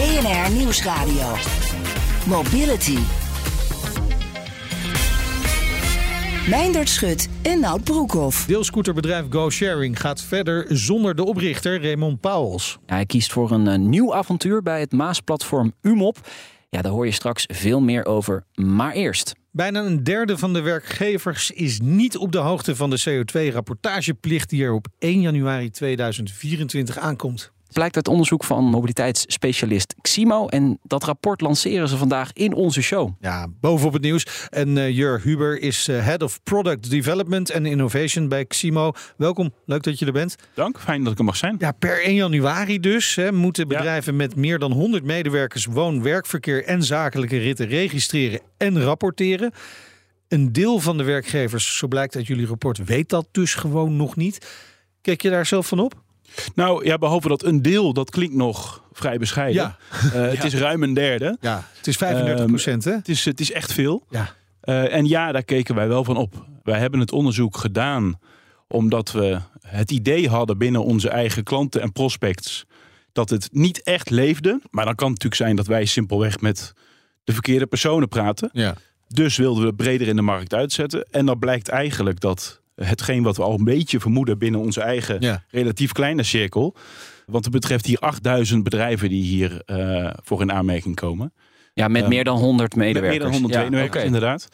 BNR Nieuwsradio. Mobility. Meindert Schut en Nout Broekhoff. Deelscooterbedrijf GoSharing gaat verder zonder de oprichter Raymond Pauwels. hij kiest voor een, een nieuw avontuur bij het Maasplatform UMOP. Ja, daar hoor je straks veel meer over. Maar eerst. Bijna een derde van de werkgevers is niet op de hoogte van de CO2-rapportageplicht die er op 1 januari 2024 aankomt blijkt uit onderzoek van mobiliteitsspecialist Ximo. En dat rapport lanceren ze vandaag in onze show. Ja, bovenop het nieuws. En uh, Jur Huber is uh, Head of Product Development and Innovation bij Ximo. Welkom, leuk dat je er bent. Dank, fijn dat ik er mag zijn. Ja, per 1 januari dus hè, moeten bedrijven met meer dan 100 medewerkers woon, werkverkeer en zakelijke ritten registreren en rapporteren. Een deel van de werkgevers, zo blijkt uit jullie rapport, weet dat dus gewoon nog niet. Kijk je daar zelf van op? Nou ja, behalve dat een deel, dat klinkt nog vrij bescheiden. Ja. Uh, het is ruim een derde. Ja, het is 35 procent hè? Het is, het is echt veel. Ja. Uh, en ja, daar keken wij wel van op. Wij hebben het onderzoek gedaan omdat we het idee hadden binnen onze eigen klanten en prospects dat het niet echt leefde. Maar dan kan het natuurlijk zijn dat wij simpelweg met de verkeerde personen praten. Ja. Dus wilden we breder in de markt uitzetten. En dan blijkt eigenlijk dat hetgeen wat we al een beetje vermoeden binnen onze eigen relatief kleine cirkel. Want het betreft hier 8000 bedrijven die hier uh, voor in aanmerking komen. Ja, met meer dan 100 medewerkers. Met meer dan 100 medewerkers, inderdaad.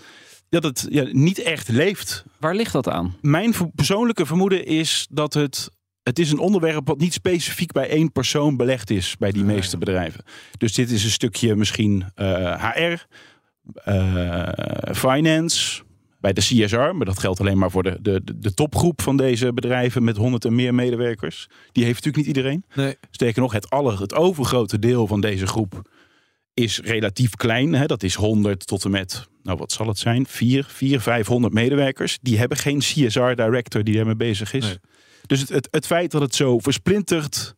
Dat het ja, niet echt leeft. Waar ligt dat aan? Mijn persoonlijke vermoeden is dat het het is een onderwerp wat niet specifiek bij één persoon belegd is bij die meeste bedrijven. Dus dit is een stukje misschien HR, uh, uh, finance, bij de CSR, maar dat geldt alleen maar voor de, de, de topgroep van deze bedrijven met 100 en meer medewerkers. Die heeft natuurlijk niet iedereen. Nee. Sterker nog, het, aller, het overgrote deel van deze groep is relatief klein. Hè? Dat is 100 tot en met, nou wat zal het zijn, 4, 4 500 medewerkers. Die hebben geen CSR-director die daarmee bezig is. Dus het, het, het feit dat het zo versplinterd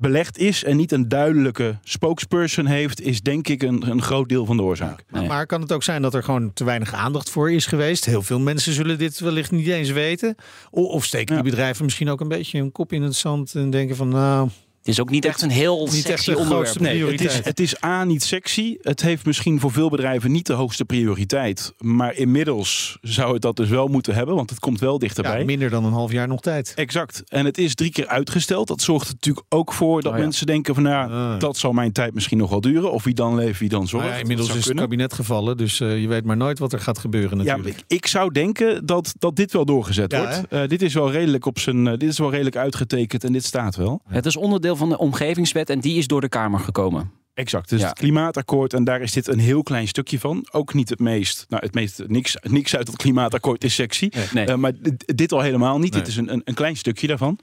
belegd is en niet een duidelijke spokesperson heeft, is denk ik een, een groot deel van de oorzaak. Maar kan het ook zijn dat er gewoon te weinig aandacht voor is geweest? Heel veel mensen zullen dit wellicht niet eens weten. Of, steken die bedrijven misschien ook een beetje hun kop in het zand en denken van nou, het is ook niet echt een heel niet sexy onderwerp. Nee, het is, het is A, niet sexy. Het heeft misschien voor veel bedrijven niet de hoogste prioriteit. Maar inmiddels zou het dat dus wel moeten hebben, want het komt wel dichterbij. Ja, minder dan een half jaar nog tijd. Exact. En het is drie keer uitgesteld. Dat zorgt er natuurlijk ook voor dat oh mensen denken van nou, uh. dat zal mijn tijd misschien nog wel duren. Of wie dan leeft, wie dan zorgt. Ja, inmiddels is het kabinet gevallen, dus uh, je weet maar nooit wat er gaat gebeuren natuurlijk. Ja, ik, zou denken dat, dat dit wel doorgezet wordt. Uh, dit is wel redelijk op zijn, dit is wel redelijk uitgetekend en dit staat wel. Het is onderdeel van de omgevingswet en die is door de Kamer gekomen. Exact, dus het klimaatakkoord en daar is dit een heel klein stukje van. Ook niet het meest, nou het meest, niks, niks uit het klimaatakkoord is sexy. Nee. Uh, maar dit al helemaal niet, dit is een, een, een, klein stukje daarvan.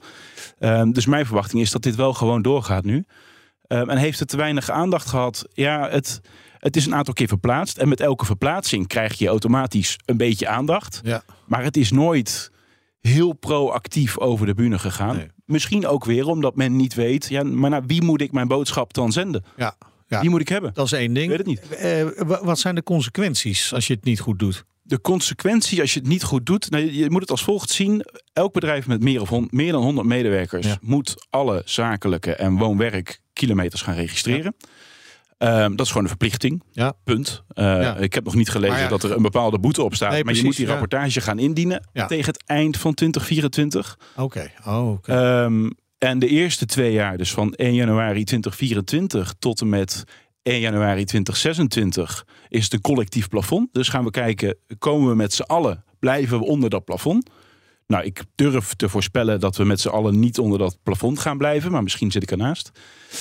Uh, dus mijn verwachting is dat dit wel gewoon doorgaat nu. Uh, en heeft het te weinig aandacht gehad? Ja, het, het is een aantal keer verplaatst. En met elke verplaatsing krijg je automatisch een beetje aandacht. Ja. Maar het is nooit heel proactief over de bühne gegaan. Misschien ook weer omdat men niet weet, ja, maar naar wie moet ik mijn boodschap dan zenden? Ja, ja. Wie moet ik hebben? Dat is één ding. weet het niet. Eh, wat zijn de consequenties als je het niet goed doet? De consequentie als je het niet goed doet, nou, je moet het als volgt zien. Elk bedrijf met meer, of meer dan 100 medewerkers moet alle zakelijke en woon-werk-kilometers gaan registreren. Um, dat is gewoon een verplichting. Ja. Punt. Uh, Ik heb nog niet gelezen dat er een bepaalde boete op staat. Nee, maar je moet die rapportage gaan indienen tegen het eind van 2024. Oké. Oh, okay. um, en de eerste twee jaar, dus van 1 januari 2024 tot en met 1 januari 2026, is het een collectief plafond. Dus gaan we kijken, komen we met z'n allen, blijven we onder dat plafond? Nou, ik durf te voorspellen dat we met z'n allen niet onder dat plafond gaan blijven, maar misschien zit ik ernaast.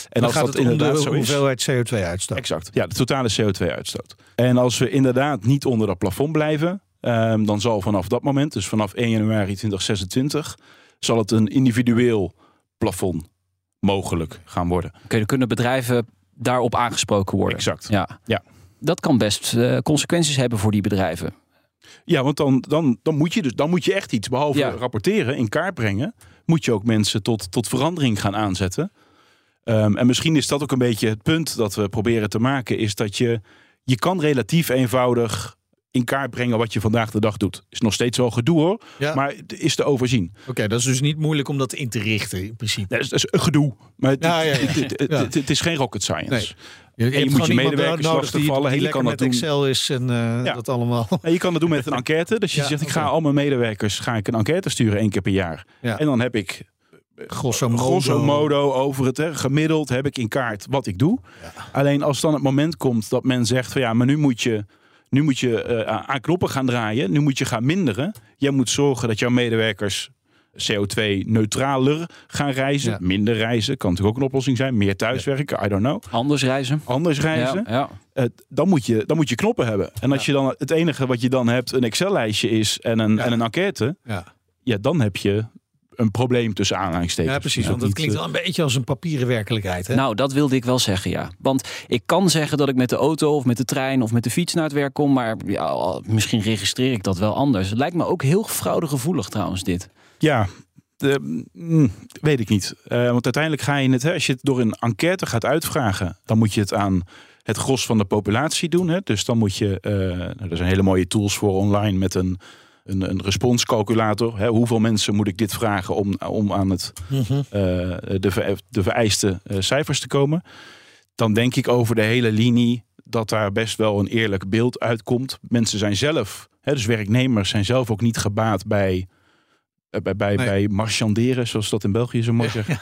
En als dat inderdaad zo is. hoeveelheid CO2-uitstoot. Exact. Ja, de totale CO2-uitstoot. En als we inderdaad niet onder dat plafond blijven, um, dan zal vanaf dat moment, dus vanaf 1 januari 2026, zal het een individueel plafond mogelijk gaan worden. Oké, dan kunnen bedrijven daarop aangesproken worden. Exact. Ja. Ja. Dat kan best eh, consequenties hebben voor die bedrijven. Ja, want dan, dan, dan, moet je dus, dan moet je echt iets, behalve Ja. rapporteren, in kaart brengen, moet je ook mensen tot, tot verandering gaan aanzetten. Ehm, en misschien is dat ook een beetje het punt dat we proberen te maken, is dat je, je kan relatief eenvoudig in kaart brengen wat je vandaag de dag doet. Is nog steeds wel gedoe hoor, Ja. maar het is te overzien. Oké, dat is dus niet moeilijk om dat in te richten in principe. Nee, dat, is, dat is gedoe, maar het, Ja, ja, ja. het- is geen rocket science. Nee. Je, je hebt moet je medewerkers die, die Je kan met dat doen. Excel is en eh, Ja. dat allemaal. En je kan dat doen met een enquête. Dus je Ja, zegt, ik ga al mijn medewerkers ga ik een enquête sturen één keer per jaar. Ja. En dan heb ik Grosso modo. grosso modo over het hè, gemiddeld heb ik in kaart wat ik doe. Alleen als dan het moment komt dat men zegt van ja, maar nu moet je, nu moet je eh, aan knoppen gaan draaien. Nu moet je gaan minderen. Jij moet zorgen dat jouw medewerkers CO2-neutraler gaan reizen. Ja. Minder reizen kan natuurlijk ook een oplossing zijn. Meer thuiswerken, I don't know. Anders reizen. Anders reizen. Ja, ja. Eh, dan, moet je, dan moet je knoppen hebben. En als je dan het enige wat je dan hebt een Excel-lijstje is en een, en een enquête. Ja. Ja, dan heb je een probleem tussen aanhalingstekens. ja, precies. Ja, Want dat klinkt eh, wel een beetje als een papieren werkelijkheid. Hè? Nou, dat wilde ik wel zeggen, ja. Want ik kan zeggen dat ik met de auto of met de trein of met de fiets naar het werk kom. Maar ja, misschien registreer ik dat wel anders. Het lijkt me ook heel fraudegevoelig trouwens, dit. Ja, de, mm, weet ik niet. Eh, want uiteindelijk ga je het, hè, als je het door een enquête gaat uitvragen, dan moet je het aan het gros van de populatie doen. Hè. Dus dan moet je, eh, nou, er zijn hele mooie tools voor online met een, een, een responscalculator. Hè. Hoeveel mensen moet ik dit vragen om, om aan het, Mhm. eh, de, de vereiste eh, cijfers te komen? Dan denk ik over de hele linie dat daar best wel een eerlijk beeld uitkomt. Mensen zijn zelf, hè, dus werknemers zijn zelf ook niet gebaat bij eh, bij, bij, Nee. bij marchanderen, zoals dat in België zo mooi zeggen.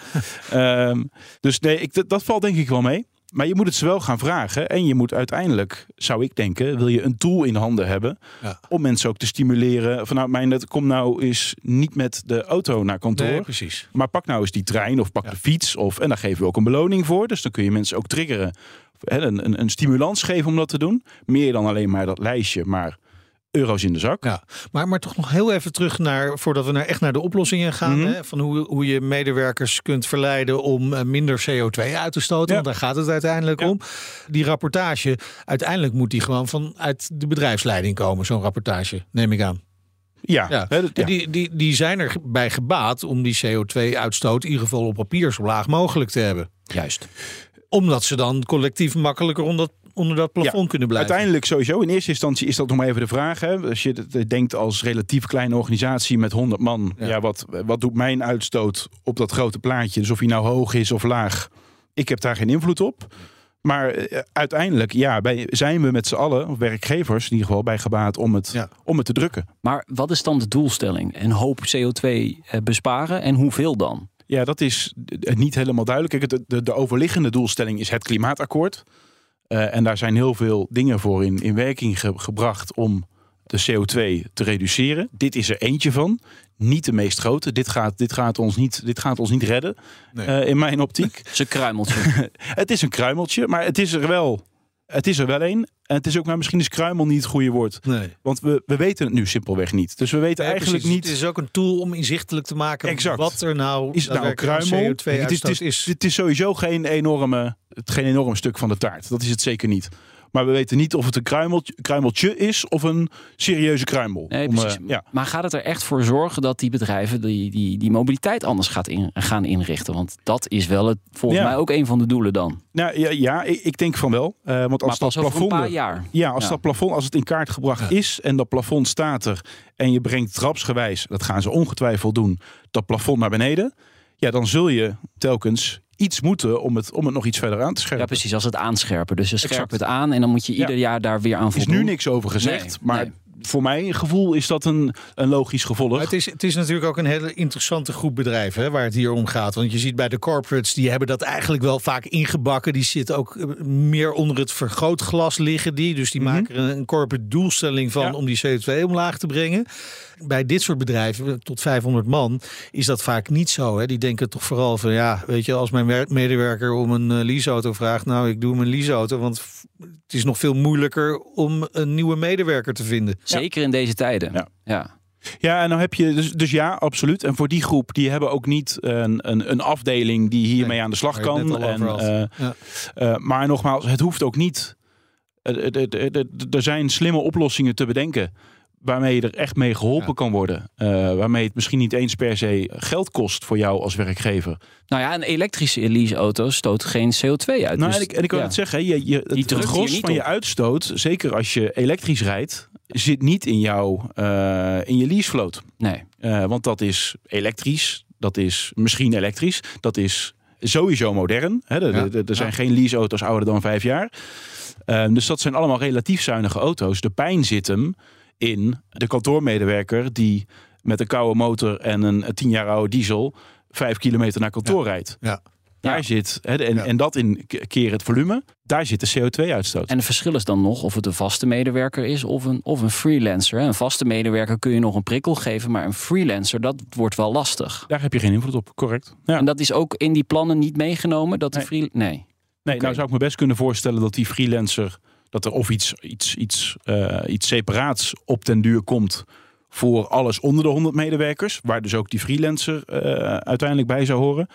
Ehm, dus nee, ik, dat, dat valt denk ik wel mee. Maar je moet het ze wel gaan vragen. En je moet uiteindelijk, zou ik denken, wil je een tool in handen hebben. Ja. Om mensen ook te stimuleren. Van nou, mijn, net, kom nou eens niet met de auto naar kantoor. Nee, precies. Maar pak nou eens die trein of pak Ja. de fiets. Of, en daar geven we ook een beloning voor. Dus dan kun je mensen ook triggeren. Een, een, een stimulans geven om dat te doen. Meer dan alleen maar dat lijstje, maar euro's in de zak. Ja, maar, maar toch nog heel even terug naar, voordat we naar, echt naar de oplossingen gaan. Mhm. hè, van hoe, hoe je medewerkers kunt verleiden om eh, minder CO2 uit te stoten. Ja. Want daar gaat het uiteindelijk Ja. om. Die rapportage, uiteindelijk moet die gewoon vanuit de bedrijfsleiding komen, zo'n rapportage, neem ik aan. Ja, Ja. hè, dat- ja. En Die, die, die zijn erbij gebaat om die CO2-uitstoot in ieder geval op papier zo laag mogelijk te hebben. Juist. Omdat ze dan collectief makkelijker onder dat, onder dat plafond kunnen blijven. Uiteindelijk sowieso. In eerste instantie is dat nog maar even de vraag. Hè? Als je het denkt als relatief kleine organisatie met 100 man. Ja. Ja. wat, wat doet mijn uitstoot op dat grote plaatje? Dus of hij nou hoog is of laag. Ik heb daar geen invloed op. Maar eh, uiteindelijk ja, bij, zijn we met z'n allen, of werkgevers in ieder geval, bij gebaat om het, Ja. om het te drukken. Maar wat is dan de doelstelling? Een hoop CO2 eh, besparen en hoeveel dan? Ja, dat is eh, niet helemaal duidelijk. Kijk, de, de, de overliggende doelstelling is het klimaatakkoord. Eh, en daar zijn heel veel dingen voor in, in werking ge- gebracht om de CO2 te reduceren. Dit is er eentje van. Niet de meest grote. Dit gaat, dit gaat, ons, niet, dit gaat ons niet redden, Nee. eh, in mijn optiek. Ze kruimeltje. het is een kruimeltje, maar het is er wel. Het is er wel een. En het is ook, maar misschien is kruimel niet het goede woord. Nee. Want we, we weten het nu simpelweg niet. Dus we weten eigenlijk precies. niet. Het is ook een tool om inzichtelijk te maken Exact. wat er nou Is het nou kruimel? CO2 het, is, het, is, is. het is sowieso geen enorme, het, geen enorm stuk van de taart. Dat is het zeker niet. Maar we weten niet of het een kruimeltje, kruimeltje is of een serieuze kruimel. Nee, Om, eh, ja. Maar gaat het er echt voor zorgen dat die bedrijven die, die, die mobiliteit anders gaat in, gaan inrichten? Want dat is wel het, volgens Ja. mij ook een van de doelen dan. Nou, ja, ja ik, ik denk van wel. Eh, want als Maar dat over een plafond. paar jaar. Ja, als Ja. dat plafond, als het in kaart gebracht is en dat plafond staat er en je brengt trapsgewijs, dat gaan ze ongetwijfeld doen, dat plafond naar beneden. Ja, dan zul je telkens iets moeten om het, om het nog iets verder aan te Ja, scherpen. precies. Als het aanscherpen. Dus je scherpt Exact. het aan en dan moet je ieder jaar daar weer aan Er is voldoen. nu niks over gezegd, Nee, maar nee. voor mijn gevoel is dat een, een logisch gevolg. Maar het, is, het is natuurlijk ook een hele interessante groep bedrijven hè, waar het hier om gaat. Want je ziet bij de corporates, die hebben dat eigenlijk wel vaak ingebakken. Die zitten ook eh, meer onder het vergrootglas liggen die. Dus die maken een, een corporate doelstelling van Mhm. Ja. om die CO2 omlaag te brengen. Bij dit soort bedrijven, tot 500 man, is dat vaak niet zo. Hè. Die denken toch vooral van, ja, weet je, als mijn wer- medewerker om een eh, leaseauto vraagt, nou, ik doe mijn leaseauto, want het is nog veel moeilijker om een nieuwe medewerker te vinden. Zeker in deze tijden. Ja. Ja. Ja, en dan heb je dus, dus ja, absoluut. En voor die groep, die hebben ook niet een, een, een afdeling die hiermee Nee, aan de slag kan. En, eh, Ja. eh, maar nogmaals, het hoeft ook niet. Er zijn slimme oplossingen te bedenken. Waarmee je er echt mee geholpen Ja. kan worden. Eh, waarmee het misschien niet eens per se geld kost voor jou als werkgever. Nou ja, een elektrische leaseauto stoot geen CO2 uit. Nou, Dus, en ik, en ik wil ja. het zeggen, je, je, het gros niet van je uitstoot, zeker als je elektrisch rijdt, zit niet in, jouw eh, in je leasevloot. Nee. Eh, want dat is elektrisch, dat is misschien elektrisch, dat is sowieso modern. Hè, er, Ja. er- er zijn geen leaseauto's ouder dan vijf jaar. Eh, dus dat zijn allemaal relatief zuinige auto's. De pijn zit hem in de kantoormedewerker die met een koude motor en een tien jaar oude diesel vijf kilometer naar kantoor rijdt. Ja. Daar Ja. zit, hè, en, Ja. en dat in keer het volume, daar zit de CO2-uitstoot. En het verschil is dan nog of het een vaste medewerker is of een, of een freelancer. hè. Een vaste medewerker kun je nog een prikkel geven, maar een freelancer, dat wordt wel lastig. Daar heb je geen invloed op, correct. Ja. En dat is ook in die plannen niet meegenomen, dat de Nee. free... Nee. Nee, nou zou ik me best kunnen voorstellen dat die freelancer, dat er of iets, iets, iets, eh, iets separaats op den duur komt voor alles onder de 100 medewerkers, waar dus ook die freelancer eh, uiteindelijk bij zou horen.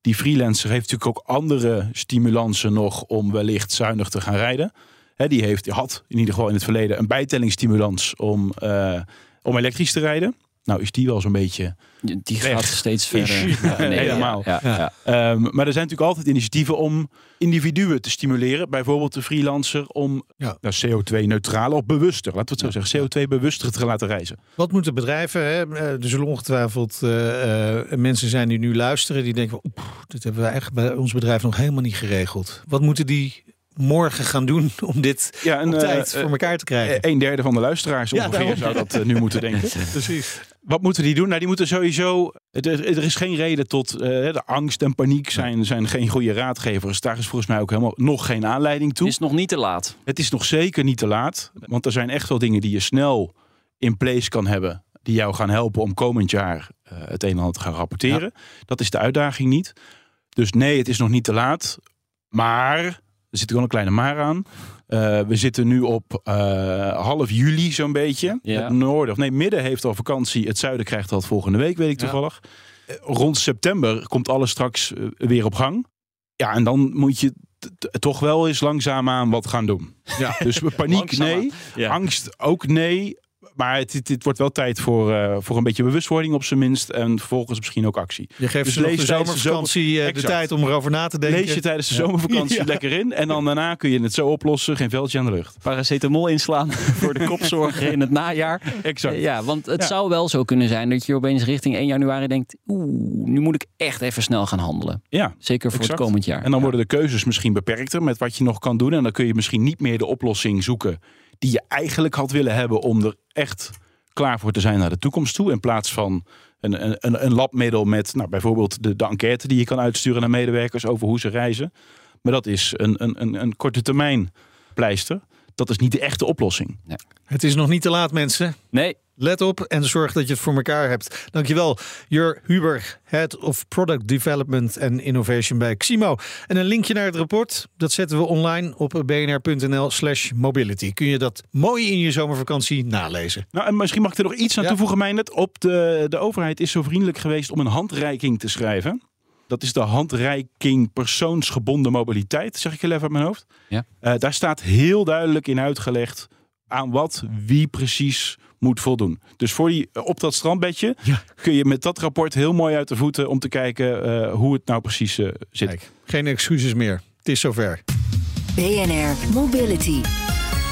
Die freelancer heeft natuurlijk ook andere stimulansen nog om wellicht zuinig te gaan rijden. Hè, die, heeft, had in ieder geval in het verleden een bijtellingsstimulans om, eh, om elektrisch te rijden. Nou is die wel zo'n beetje Die Weg. gaat steeds verder. Ja, nee, Helemaal. Ja, ja, ja. Ehm, maar er zijn natuurlijk altijd initiatieven om individuen te stimuleren. Bijvoorbeeld de freelancer om Ja. nou, CO2-neutraler of bewuster, laten we het zo zeggen, CO2-bewuster te laten reizen. Wat moeten bedrijven? Hè? Eh, Er zullen ongetwijfeld eh, eh, mensen zijn die nu luisteren die denken: van, oeh, dit hebben we eigenlijk bij ons bedrijf nog helemaal niet geregeld. Wat moeten die morgen gaan doen om dit Ja, en op tijd voor elkaar te krijgen? een derde van de luisteraars ongeveer zou dat nu moeten denken. Precies. Wat moeten die doen? Nou, die moeten sowieso. Er, er is geen reden tot. eh, de angst en paniek zijn, zijn geen goede raadgevers. Daar is volgens mij ook helemaal nog geen aanleiding toe. Het is nog niet te laat. Het is nog zeker niet te laat. Want er zijn echt wel dingen die je snel in place kan hebben. Die jou gaan helpen om komend jaar eh, het een en ander te gaan rapporteren. Dat is de uitdaging niet. Dus nee, het is nog niet te laat. Maar, er zit wel een kleine maar aan. Eh, we zitten nu op eh, half juli zo'n beetje. Ja. Het noorden, of nee, midden heeft al vakantie. Het zuiden krijgt dat volgende week, weet ik toevallig. Eh, rond september komt alles straks weer op gang. Ja, en dan moet je toch wel eens langzaamaan wat gaan doen. Ja. Dus paniek, nee. Ja. Angst ook nee. Maar het, het, het wordt wel tijd voor, eh, voor een beetje bewustwording op zijn minst. En vervolgens misschien ook actie. Je geeft Dus ze nog lees de tijdens de zomervakantie eh, de Exact. tijd om erover na te denken. Lees je tijdens de Ja. zomervakantie Ja. lekker in. En dan daarna kun je het zo oplossen. Geen veldje aan de lucht. Paracetamol inslaan voor de kopzorgen in het najaar. Exact. Ja, want het Ja. zou wel zo kunnen zijn dat je opeens richting 1 januari denkt... oeh, nu moet ik echt even snel gaan handelen. Ja. Zeker voor Exact. het komend jaar. En dan Ja. worden de keuzes misschien beperkter met wat je nog kan doen. En dan kun je misschien niet meer de oplossing zoeken die je eigenlijk had willen hebben om er echt klaar voor te zijn naar de toekomst toe. In plaats van een, een, een- een labmiddel met nou, bijvoorbeeld de, de enquête die je kan uitsturen naar medewerkers over hoe ze reizen. Maar dat is een, een, een, een korte termijn pleister. Dat is niet de echte oplossing. Het is nog niet te laat, mensen. Nee, Let op en zorg dat je het voor elkaar hebt. Dankjewel, Jur Huber, Head of Product Development and Innovation bij Ximo. En een linkje naar het rapport, dat zetten we online op bnr.nl slash mobility. Kun je dat mooi in je zomervakantie nalezen. Nou, en misschien mag ik er nog iets aan Ja. toevoegen, Meijnet. Op de, de overheid is zo vriendelijk geweest om een handreiking te schrijven. Dat is de handreiking persoonsgebonden mobiliteit, zeg ik heel even uit mijn hoofd. Ja. Eh, daar staat heel duidelijk in uitgelegd aan wat wie precies moet voldoen. Dus voor die, eh, op dat strandbedje Ja. kun je met dat rapport heel mooi uit de voeten om te kijken eh, hoe het nou precies eh, zit. Kijk, geen excuses meer. Het is zover. BNR Mobility.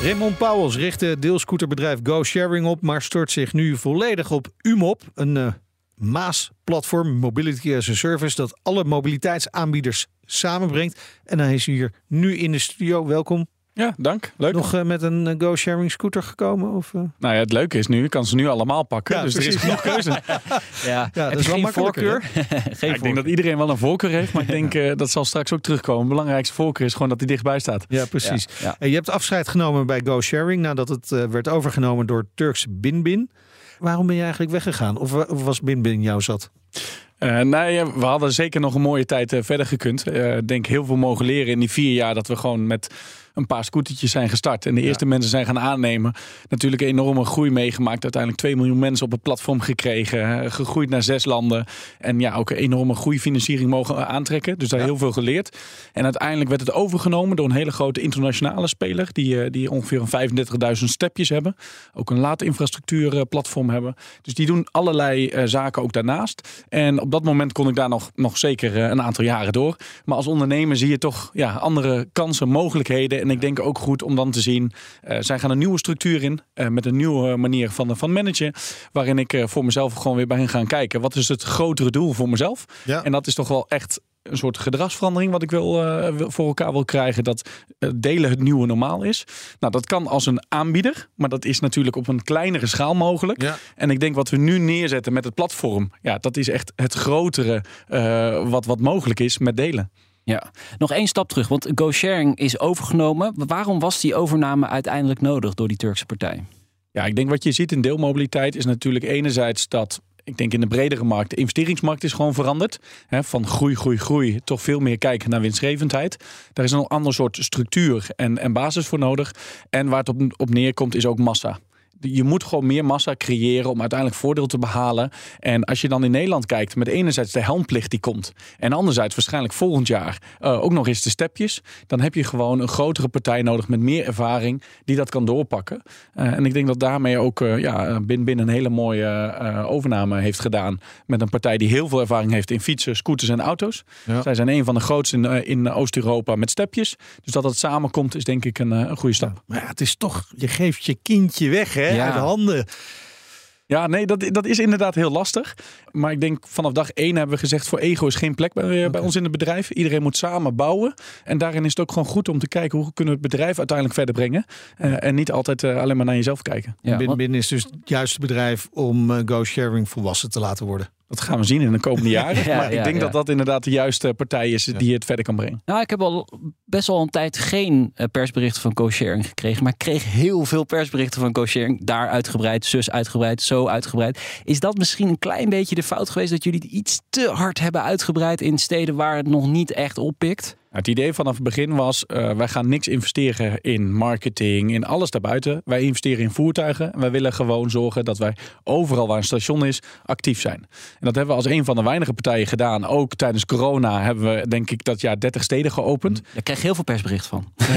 Raymond Pauwels richt het deelscooterbedrijf Go Sharing op, maar stort zich nu volledig op UMOP, een eh, Maas-platform, Mobility as a Service, dat alle mobiliteitsaanbieders samenbrengt. En hij is hier nu in de studio. Welkom. Ja, dank. Leuk. Nog eh, met een eh, Go Sharing scooter gekomen? Of, eh? Nou ja, het leuke is nu, ik kan ze nu allemaal pakken. Ja, dus er is genoeg keuze. ja. dat Heb is je wel geen makkelijker, voorkeur? geen Ja, ik denk dat iedereen wel een voorkeur heeft, maar ik denk eh, dat zal straks ook terugkomen. De belangrijkste voorkeur is gewoon dat hij dichtbij staat. Ja, precies. Ja, ja. En je hebt afscheid genomen bij Go Sharing nadat het eh, werd overgenomen door Turks Binbin. Waarom ben je eigenlijk weggegaan? Of, wa- of was Binbin jou zat? Eh, nou ja, we hadden zeker nog een mooie tijd verder gekund. Eh, Ik denk heel veel mogen leren in die vier jaar dat we gewoon met een paar scootertjes zijn gestart. En de eerste mensen zijn gaan aannemen. Natuurlijk een enorme groei meegemaakt. Uiteindelijk 2 miljoen mensen op het platform gekregen. eh, Gegroeid naar zes landen. En ja, ook een enorme groeifinanciering mogen aantrekken. Dus daar heel veel geleerd. En uiteindelijk werd het overgenomen door een hele grote internationale speler. Die, eh, die ongeveer een 35.000 stepjes hebben. Ook een laadinfrastructuurplatform hebben. Dus die doen allerlei eh, zaken ook daarnaast. En op dat moment kon ik daar nog, nog zeker eh, een aantal jaren door. Maar als ondernemer zie je toch ja, andere kansen, mogelijkheden. En ik denk ook goed om dan te zien. eh, zij gaan een nieuwe structuur in. eh, met een nieuwe manier van, van managen. Waarin ik eh, voor mezelf gewoon weer bij hen gaan kijken. Wat is het grotere doel voor mezelf? Ja. En dat is toch wel echt een soort gedragsverandering wat ik wil, voor elkaar wil krijgen. Dat delen het nieuwe normaal is. Nou, dat kan als een aanbieder, maar dat is natuurlijk op een kleinere schaal mogelijk. Ja. En ik denk wat we nu neerzetten met het platform, ja, dat is echt het grotere wat, wat mogelijk is met delen. Ja, nog één stap terug, want GoSharing is overgenomen. Waarom was die overname uiteindelijk nodig door die Turkse partij? Ja, ik denk wat je ziet in deelmobiliteit is natuurlijk enerzijds dat ik denk in de bredere markt, de investeringsmarkt is gewoon veranderd. Van groei, groei, groei, toch veel meer kijken naar winstgevendheid. Daar is een ander soort structuur en, en basis voor nodig. En waar het op, op neerkomt is ook massa. Je moet gewoon meer massa creëren om uiteindelijk voordeel te behalen. En als je dan in Nederland kijkt, met enerzijds de helmplicht die komt. En anderzijds waarschijnlijk volgend jaar eh, ook nog eens de stepjes. Dan heb je gewoon een grotere partij nodig met meer ervaring die dat kan doorpakken. Eh, en ik denk dat daarmee ook eh, ja, binnen, binnen een hele mooie overname heeft gedaan. Met een partij die heel veel ervaring heeft in fietsen, scooters en auto's. Ja. Zij zijn een van de grootste in, in Oost-Europa met stepjes. Dus dat het samenkomt is denk ik een, een goede stap. Maar ja, het is toch, je geeft je kindje weg hè, Ja. uit de handen. Ja, nee, dat, dat is inderdaad heel lastig. Maar ik denk vanaf dag één hebben we gezegd... voor ego is geen plek bij, eh, bij ons in het bedrijf. Iedereen moet samen bouwen. En daarin is het ook gewoon goed om te kijken... hoe kunnen we het bedrijf uiteindelijk verder brengen. Eh, en niet altijd eh, alleen maar naar jezelf kijken. Ja, binnen, binnen is dus het juiste bedrijf om eh, GoSharing volwassen te laten worden. Dat gaan we zien in de komende jaren. Ja, maar ik ja, denk ja. dat dat inderdaad de juiste partij is... die het verder kan brengen. Nou, ik heb al best wel een tijd geen eh, persberichten van co-sharing gekregen. Maar ik kreeg heel veel persberichten van co-sharing. Daar uitgebreid, zus uitgebreid, zo uitgebreid. Is dat misschien een klein beetje de fout geweest dat jullie het iets te hard hebben uitgebreid in steden waar het nog niet echt oppikt? Het idee vanaf het begin was, eh, wij gaan niks investeren in marketing, in alles daarbuiten. Wij investeren in voertuigen. En wij willen gewoon zorgen dat wij overal waar een station is, actief zijn. En dat hebben we als een van de weinige partijen gedaan. Ook tijdens corona hebben we, denk ik, dat jaar 30 steden geopend. Daar kreeg ik heel veel persbericht van.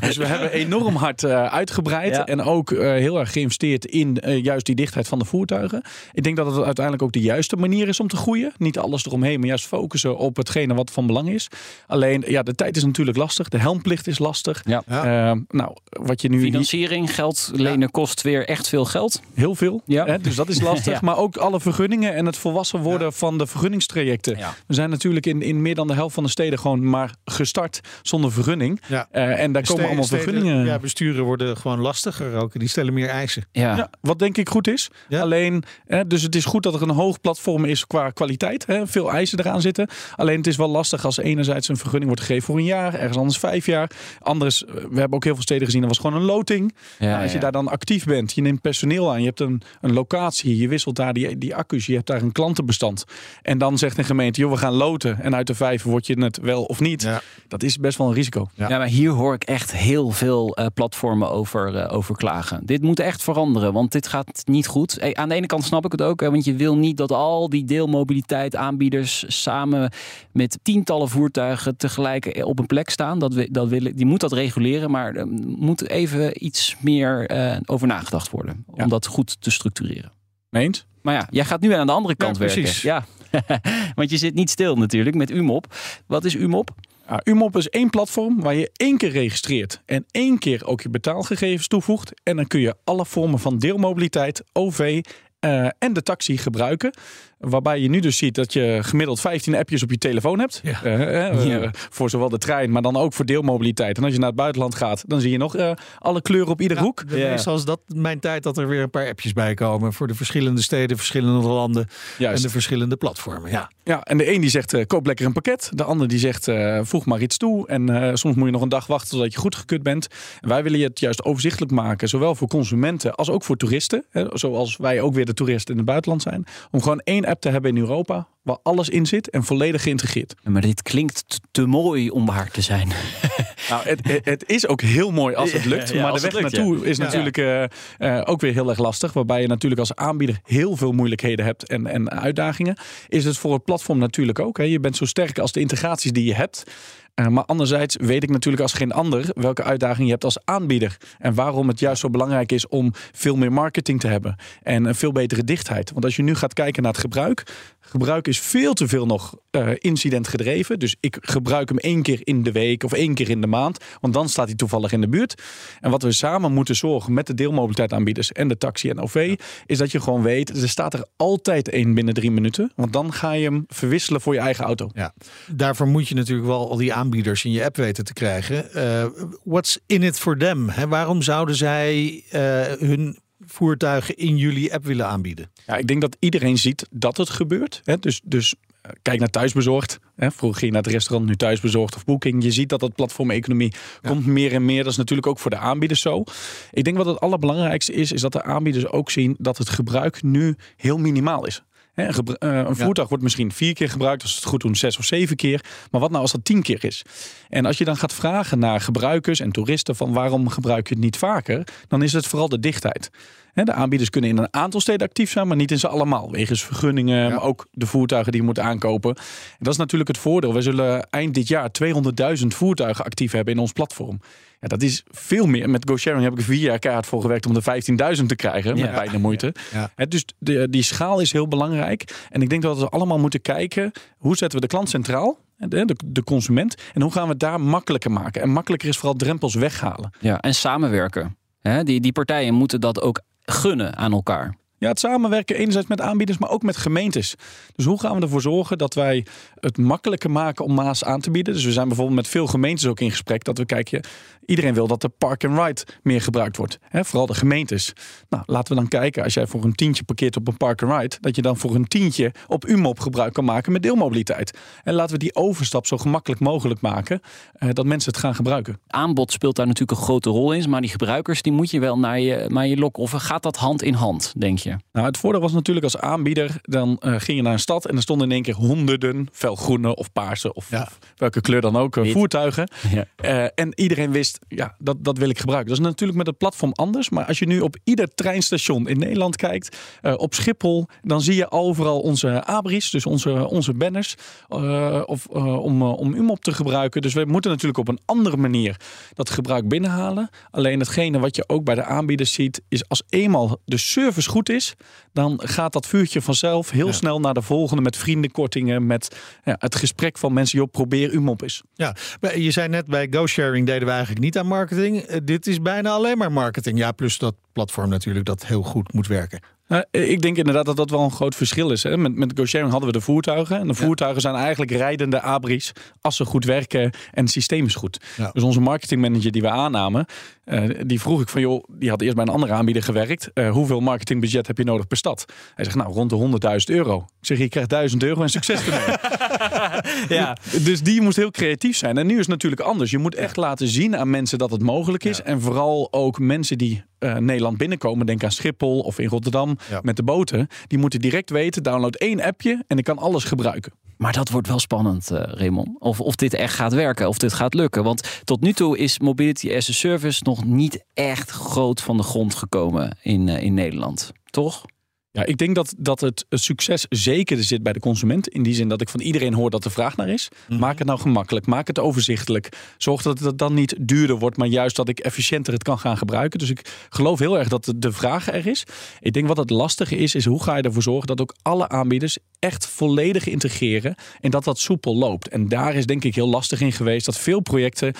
Dus we hebben enorm hard eh, uitgebreid. Ja. En ook eh, heel erg geïnvesteerd in juist die dichtheid van de voertuigen. Ik denk dat het uiteindelijk ook de juiste manier is om te groeien. Niet alles eromheen, maar juist focussen op hetgene wat van belang is. Alleen, ja, de tijd is natuurlijk lastig. De helmplicht is lastig. Ja. Eh, nou, wat je nu hier- Financiering, geld lenen kost weer echt veel geld. heel veel. Ja. Hè, dus dat is lastig. Ja. Maar ook alle vergunningen en het volwassen worden van de vergunningstrajecten. Ja. We zijn natuurlijk in, in meer dan de helft van de steden gewoon maar gestart zonder vergunning. Ja. Eh, en daar komen allemaal steden- vergunningen. Ja, besturen worden gewoon lastiger ook. Die stellen meer eisen. Ja. Ja, wat denk ik goed is. Ja. Alleen, hè, dus het is goed dat er een hoog platform is qua kwaliteit. Hè, veel eisen eraan zitten. Alleen het is wel lastig als enerzijds een vergunning wordt gegeven voor een jaar, ergens anders vijf jaar. Anders, eh, we hebben ook heel veel steden gezien, dat was gewoon een loting. Ja, Nou, als je ja. daar dan actief bent, je neemt personeel aan, je hebt een, een locatie, je wisselt daar die, die accu's, je hebt daar een klantenbestand. En dan zegt een gemeente, joh, we gaan loten. En uit de vijf word je het wel of niet. Ja. Dat is best wel een risico. Ja. Ja, maar hier hoor ik echt heel veel eh, platformen over, eh, over klagen. Dit moet echt veranderen, want dit gaat niet goed. Eh, aan de ene kant snap ik het ook, hè, want je wil niet dat al die deelmobiliteit aanbieders samen met tientallen voertuigen tegelijk op een plek staan. Dat we, dat willen, die moet dat reguleren, maar er moet even iets meer eh, over nagedacht worden om dat goed te structureren. Meent? Maar ja, jij gaat nu aan de andere kant werken. precies. Ja, want je zit niet stil natuurlijk met UMOP. Wat is UMOP? Ja, UMOP is één platform waar je één keer registreert en één keer ook je betaalgegevens toevoegt. En dan kun je alle vormen van deelmobiliteit, OV eh, en de taxi gebruiken. Waarbij je nu dus ziet dat je gemiddeld 15 appjes op je telefoon hebt. Ja. Eh, eh, voor zowel de trein, maar dan ook voor deelmobiliteit. En als je naar het buitenland gaat, dan zie je nog eh, alle kleuren op ieder hoek. Ja, Meestal is dat mijn tijd dat er weer een paar appjes bij komen voor de verschillende steden, verschillende landen Juist. en de verschillende platformen. Ja. Ja, en de een die zegt koop lekker een pakket. De ander die zegt voeg maar iets toe. En soms moet je nog een dag wachten totdat je goedgekeurd bent. En wij willen je het juist overzichtelijk maken. Zowel voor consumenten als ook voor toeristen. Hè, zoals wij ook weer de toeristen in het buitenland zijn. Om gewoon één app te hebben in Europa waar alles in zit en volledig geïntegreerd. Maar dit klinkt te mooi om waar te zijn. Nou, het, het- is ook heel mooi als het lukt. Ja, maar de weg lukt, naartoe is natuurlijk eh, eh, ook weer heel erg lastig. Waarbij je natuurlijk als aanbieder heel veel moeilijkheden hebt en, en uitdagingen. Is het voor het platform natuurlijk ook. Hè? Je bent zo sterk als de integraties die je hebt. Eh, maar anderzijds weet ik natuurlijk als geen ander welke uitdaging je hebt als aanbieder. En waarom het juist zo belangrijk is om veel meer marketing te hebben. En een veel betere dichtheid. Want als je nu gaat kijken naar het gebruik. Gebruik is veel te veel nog incident gedreven. Dus ik gebruik hem één keer in de week of één keer in de maand. Want dan staat hij toevallig in de buurt. En wat we samen moeten zorgen met de deelmobiliteitaanbieders en de taxi en OV. Is dat je gewoon weet, er staat er altijd één binnen drie minuten. Want dan ga je hem verwisselen voor je eigen auto. Ja, daarvoor moet je natuurlijk wel al die aanbieders in je app weten te krijgen. Eh, what's in it for them? Hè? Waarom zouden zij eh, hun voertuigen in jullie app willen aanbieden? Ja, ik denk dat iedereen ziet dat het gebeurt. Hè? Dus, dus kijk naar thuisbezorgd. Hè? Vroeger ging je naar het restaurant, nu thuisbezorgd of boeking. Je ziet dat dat platformeconomie komt meer en meer. Dat is natuurlijk ook voor de aanbieders zo. Ik denk wat het allerbelangrijkste is, is dat de aanbieders ook zien dat het gebruik nu heel minimaal is. Hè, Een, eh, een voertuig wordt misschien vier keer gebruikt, als het goed doen, zes of zeven keer. Maar wat nou als dat tien keer is? En als je dan gaat vragen naar gebruikers en toeristen van waarom gebruik je het niet vaker, dan is het vooral de dichtheid. De aanbieders kunnen in een aantal steden actief zijn, maar niet in ze allemaal. Wegens vergunningen, maar ook de voertuigen die je moet aankopen. En dat is natuurlijk het voordeel. We zullen eind dit jaar 200.000 voertuigen actief hebben in ons platform. Ja, dat is veel meer. Met GoSharing heb ik vier jaar kaart voor gewerkt om de 15.000 te krijgen. Met Ja. bijna moeite. Ja. Dus de, die schaal is heel belangrijk. En ik denk dat we allemaal moeten kijken. Hoe zetten we de klant centraal? De, de, de consument. En hoe gaan we het daar makkelijker maken? En makkelijker is vooral drempels weghalen. Ja, en samenwerken. Die, die partijen moeten dat ook gunnen aan elkaar. Ja, het samenwerken enerzijds met aanbieders, maar ook met gemeentes. Dus hoe gaan we ervoor zorgen dat wij het makkelijker maken om Maas aan te bieden? Dus we zijn bijvoorbeeld met veel gemeentes ook in gesprek dat we kijken, iedereen wil dat de park and ride meer gebruikt wordt. Hè, vooral de gemeentes. Nou, laten we dan kijken, als jij voor een tientje parkeert op een park and ride, dat je dan voor een tientje op UMOP gebruik kan maken met deelmobiliteit. En laten we die overstap zo gemakkelijk mogelijk maken, eh, dat mensen het gaan gebruiken. Aanbod speelt daar natuurlijk een grote rol in. Maar die gebruikers die moet je wel naar je, naar je lokken. Of gaat dat hand in hand, denk je? Nou, het voordeel was natuurlijk als aanbieder, dan eh, ging je naar een stad en er stonden in één keer honderden felgroene of paarse of, Ja. of welke kleur dan ook, eh, Wit. voertuigen. Ja. Eh, en iedereen wist, ja, dat, dat wil ik gebruiken. Dat is natuurlijk met het platform anders. Maar als je nu op ieder treinstation in Nederland kijkt, op Schiphol, dan zie je overal onze abris, dus onze, onze banners, of, om, om UMOP te gebruiken. Dus we moeten natuurlijk op een andere manier dat gebruik binnenhalen. Alleen hetgene wat je ook bij de aanbieders ziet, is als eenmaal de service goed is, dan gaat dat vuurtje vanzelf heel snel naar de volgende met vriendenkortingen, met ja, het gesprek van mensen, joh, probeer UMOP eens. Ja, je zei net bij GoSharing deden we eigenlijk niet aan marketing. Eh, dit is bijna alleen maar marketing. Ja, plus dat platform natuurlijk dat heel goed moet werken. Uh, ik denk inderdaad dat dat wel een groot verschil is. Hè? Met, met GoSharing hadden we de voertuigen. En de voertuigen zijn eigenlijk rijdende abris als ze goed werken en het systeem is goed. Ja. Dus onze marketingmanager die we aannamen, uh, die vroeg ik van joh, die had eerst bij een andere aanbieder gewerkt. Uh, hoeveel marketingbudget heb je nodig per stad? Hij zegt nou rond de 100.000 euro. Ik zeg je krijgt 1000 euro en succes ermee. Ja. Dus die moest heel creatief zijn. En nu is het natuurlijk anders. Je moet echt laten zien aan mensen dat het mogelijk is. En vooral ook mensen die uh, Nederland binnenkomen, denk aan Schiphol of in Rotterdam Ja. met de boten, die moeten direct weten: download één appje en ik kan alles gebruiken. Maar dat wordt wel spannend, uh, Raymond. Of, of dit echt gaat werken, of dit gaat lukken. Want tot nu toe is Mobility as a Service nog niet echt groot van de grond gekomen in, uh, in Nederland. Toch? Ja, ik denk dat, dat het succes zeker zit bij de consument. In die zin dat ik van iedereen hoor dat er vraag naar is. Mhm. Maak het nou gemakkelijk, maak het overzichtelijk. Zorg dat het dan niet duurder wordt, maar juist dat ik efficiënter het kan gaan gebruiken. Dus ik geloof heel erg dat de- de vraag er is. Ik denk wat het lastige is, is hoe ga je ervoor zorgen dat ook alle aanbieders echt volledig integreren. En dat dat soepel loopt. En daar is denk ik heel lastig in geweest dat veel projecten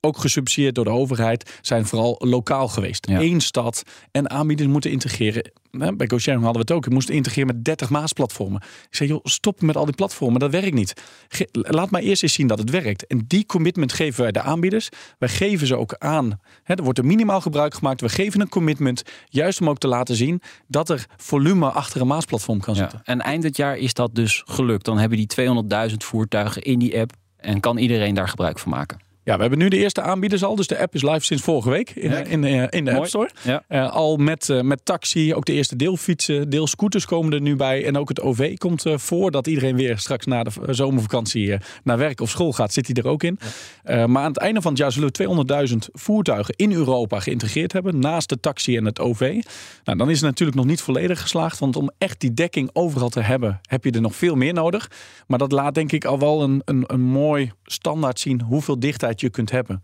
ook gesubsidieerd door de overheid, zijn vooral lokaal geweest. Ja. Eén stad en aanbieders moeten integreren. Bij GoSharing hadden we het ook. Je moest integreren met 30 Maasplatformen. Ik zei, joh, stop met al die platformen. Dat werkt niet. Ge- laat maar eerst eens zien dat het werkt. En die commitment geven wij de aanbieders. Wij geven ze ook aan. Er wordt er minimaal gebruik gemaakt. We geven een commitment. Juist om ook te laten zien dat er volume achter een Maasplatform kan zitten. Ja. En eind dit jaar is dat dus gelukt. Dan hebben die 200.000 voertuigen in die app. En kan iedereen daar gebruik van maken. Ja, we hebben nu de eerste aanbieders al. Dus de app is live sinds vorige week in, Kijk. in, de App. Store. Ja. Eh, al met, eh, met taxi, ook de eerste deelfietsen, deelscooters komen er nu bij. En ook het OV komt eh, voordat iedereen weer straks na de zomervakantie eh, naar werk of school gaat, zit hij er ook in. Eh, maar aan het einde van het jaar zullen we 200.000 voertuigen in Europa geïntegreerd hebben, naast de taxi en het OV. Nou, dan is het natuurlijk nog niet volledig geslaagd, want om echt die dekking overal te hebben, heb je er nog veel meer nodig. Maar dat laat denk ik al wel een, een, een mooi standaard zien hoeveel dichtheid je kunt hebben.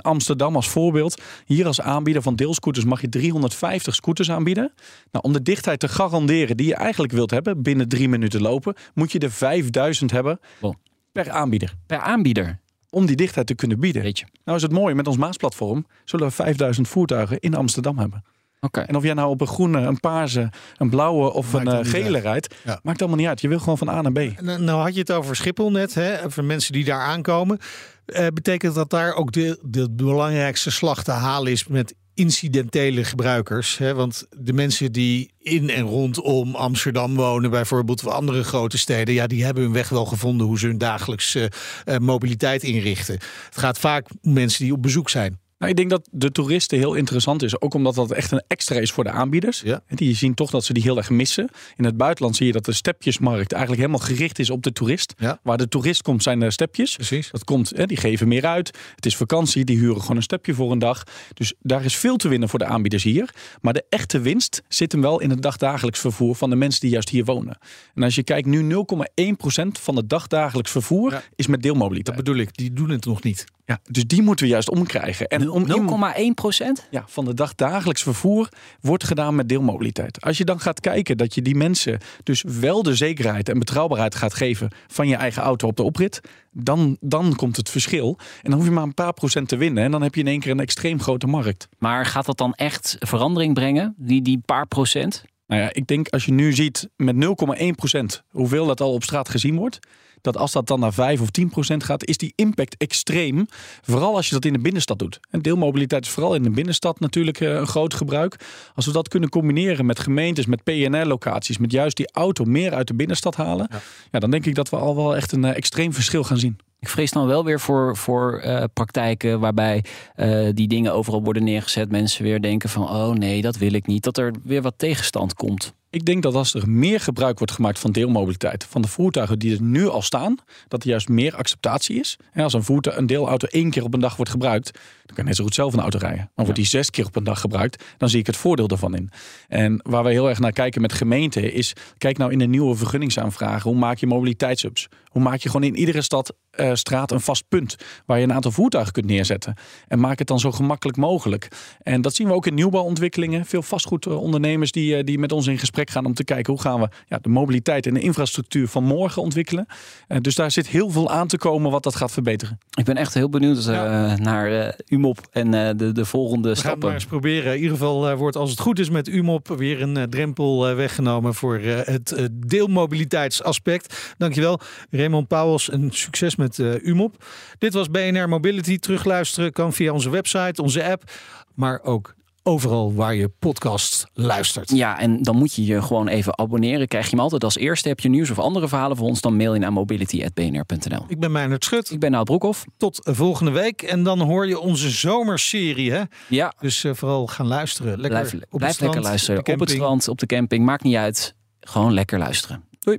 Amsterdam als voorbeeld. Hier als aanbieder van deelscooters mag je 350 scooters aanbieden. Nou, om de dichtheid te garanderen die je eigenlijk wilt hebben, binnen drie minuten lopen, moet je er 5000 hebben Wow. per aanbieder. Per aanbieder. Om die dichtheid te kunnen bieden. Weet je. Nou is het mooie, met ons Maasplatform zullen we 5000 voertuigen in Amsterdam hebben. Oké. En of jij nou op een groene, een paarse, een blauwe of Maakt een eh, gele rijdt, Ja. maakt allemaal niet uit. Je wil gewoon van A naar B. Nou, nou had je het over Schiphol net, hè, over mensen die daar aankomen. Eh, betekent dat daar ook de, de belangrijkste slag te halen is met incidentele gebruikers? Hè? Want de mensen die in en rondom Amsterdam wonen, bijvoorbeeld of andere grote steden, ja, die hebben hun weg wel gevonden hoe ze hun dagelijkse eh, mobiliteit inrichten. Het gaat vaak om mensen die op bezoek zijn. Nou, ik denk dat de toeristen heel interessant is. Ook omdat dat echt een extra is voor de aanbieders. Ja. Die zien toch dat ze die heel erg missen. In het buitenland zie je dat de stepjesmarkt eigenlijk helemaal gericht is op de toerist. Ja. Waar de toerist komt zijn de stepjes. Precies. Dat komt, hè, die geven meer uit. Het is vakantie, die huren gewoon een stepje voor een dag. Dus daar is veel te winnen voor de aanbieders hier. Maar de echte winst zit hem wel in het dagdagelijks vervoer van de mensen die juist hier wonen. En als je kijkt, nu 0,1% van het dagdagelijks vervoer Ja. is met deelmobiliteit. Dat bedoel ik, die doen het nog niet. Ja, dus die moeten we juist omkrijgen. En om iemand- 0,1 procent? ja, van de dag dagelijks vervoer wordt gedaan met deelmobiliteit. Als je dan gaat kijken dat je die mensen dus wel de zekerheid en betrouwbaarheid gaat geven van je eigen auto op de oprit, dan, dan komt het verschil. En dan hoef je maar een paar procent te winnen en dan heb je in één keer een extreem grote markt. Maar gaat dat dan echt verandering brengen? Die, die paar procent? Nou ja, ik denk als je nu ziet met 0,1 procent hoeveel dat al op straat gezien wordt. Dat als dat dan naar 5 of 10 procent gaat, is die impact extreem. Vooral als je dat in de binnenstad doet. En deelmobiliteit is vooral in de binnenstad natuurlijk eh, een groot gebruik. Als we dat kunnen combineren met gemeentes, met PNR-locaties, met juist die auto meer uit de binnenstad halen. Ja. dan denk ik dat we al wel echt een eh, extreem verschil gaan zien. Ik vrees dan wel weer voor, voor eh, praktijken waarbij eh, die dingen overal worden neergezet. Mensen weer denken van, oh nee, dat wil ik niet. Dat er weer wat tegenstand komt. Ik denk dat als er meer gebruik wordt gemaakt van deelmobiliteit, van de voertuigen die er nu al staan, dat er juist meer acceptatie is. En als een, voertuig, een deelauto één keer op een dag wordt gebruikt, dan kan je net zo goed zelf een auto rijden. Maar wordt die zes keer op een dag gebruikt, dan zie ik het voordeel daarvan in. En waar wij heel erg naar kijken met gemeenten is, kijk nou in de nieuwe vergunningsaanvragen, hoe maak je mobiliteitshubs? Hoe maak je gewoon in iedere stad, eh, straat een vast punt waar je een aantal voertuigen kunt neerzetten? En maak het dan zo gemakkelijk mogelijk. En dat zien we ook in nieuwbouwontwikkelingen. Veel vastgoedondernemers die, eh, die met ons in gesprek gaan om te kijken hoe gaan we ja, de mobiliteit en de infrastructuur van morgen ontwikkelen. Eh, dus daar zit heel veel aan te komen wat dat gaat verbeteren. Ik ben echt heel benieuwd eh, naar eh, UMOP en eh, de, de volgende We gaan eens proberen. In ieder geval wordt als het goed is met UMOP weer een drempel eh, weggenomen voor eh, het deelmobiliteitsaspect. Dankjewel Raymond Pauwels en succes met eh, UMOP. Dit was BNR Mobility. Terugluisteren kan via onze website, onze app, maar ook overal waar je podcast luistert. Ja, en dan moet je je gewoon even abonneren. Krijg je hem altijd als eerste. Heb je nieuws of andere verhalen voor ons, dan mail je naar mobility.bnr.nl. Ik ben Meijnerd Schut. Ik ben Nout Broekhoff. Tot volgende week. En dan hoor je onze zomerserie. Hè? Ja, Dus eh, vooral gaan luisteren. Lekker blijf, op het blijf strand, lekker luisteren. de Op het strand, op de camping, maakt niet uit. Gewoon lekker luisteren. Doei.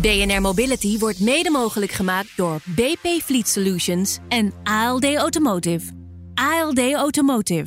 BNR Mobility wordt mede mogelijk gemaakt door BP Fleet Solutions en ALD Automotive. ALD Automotive.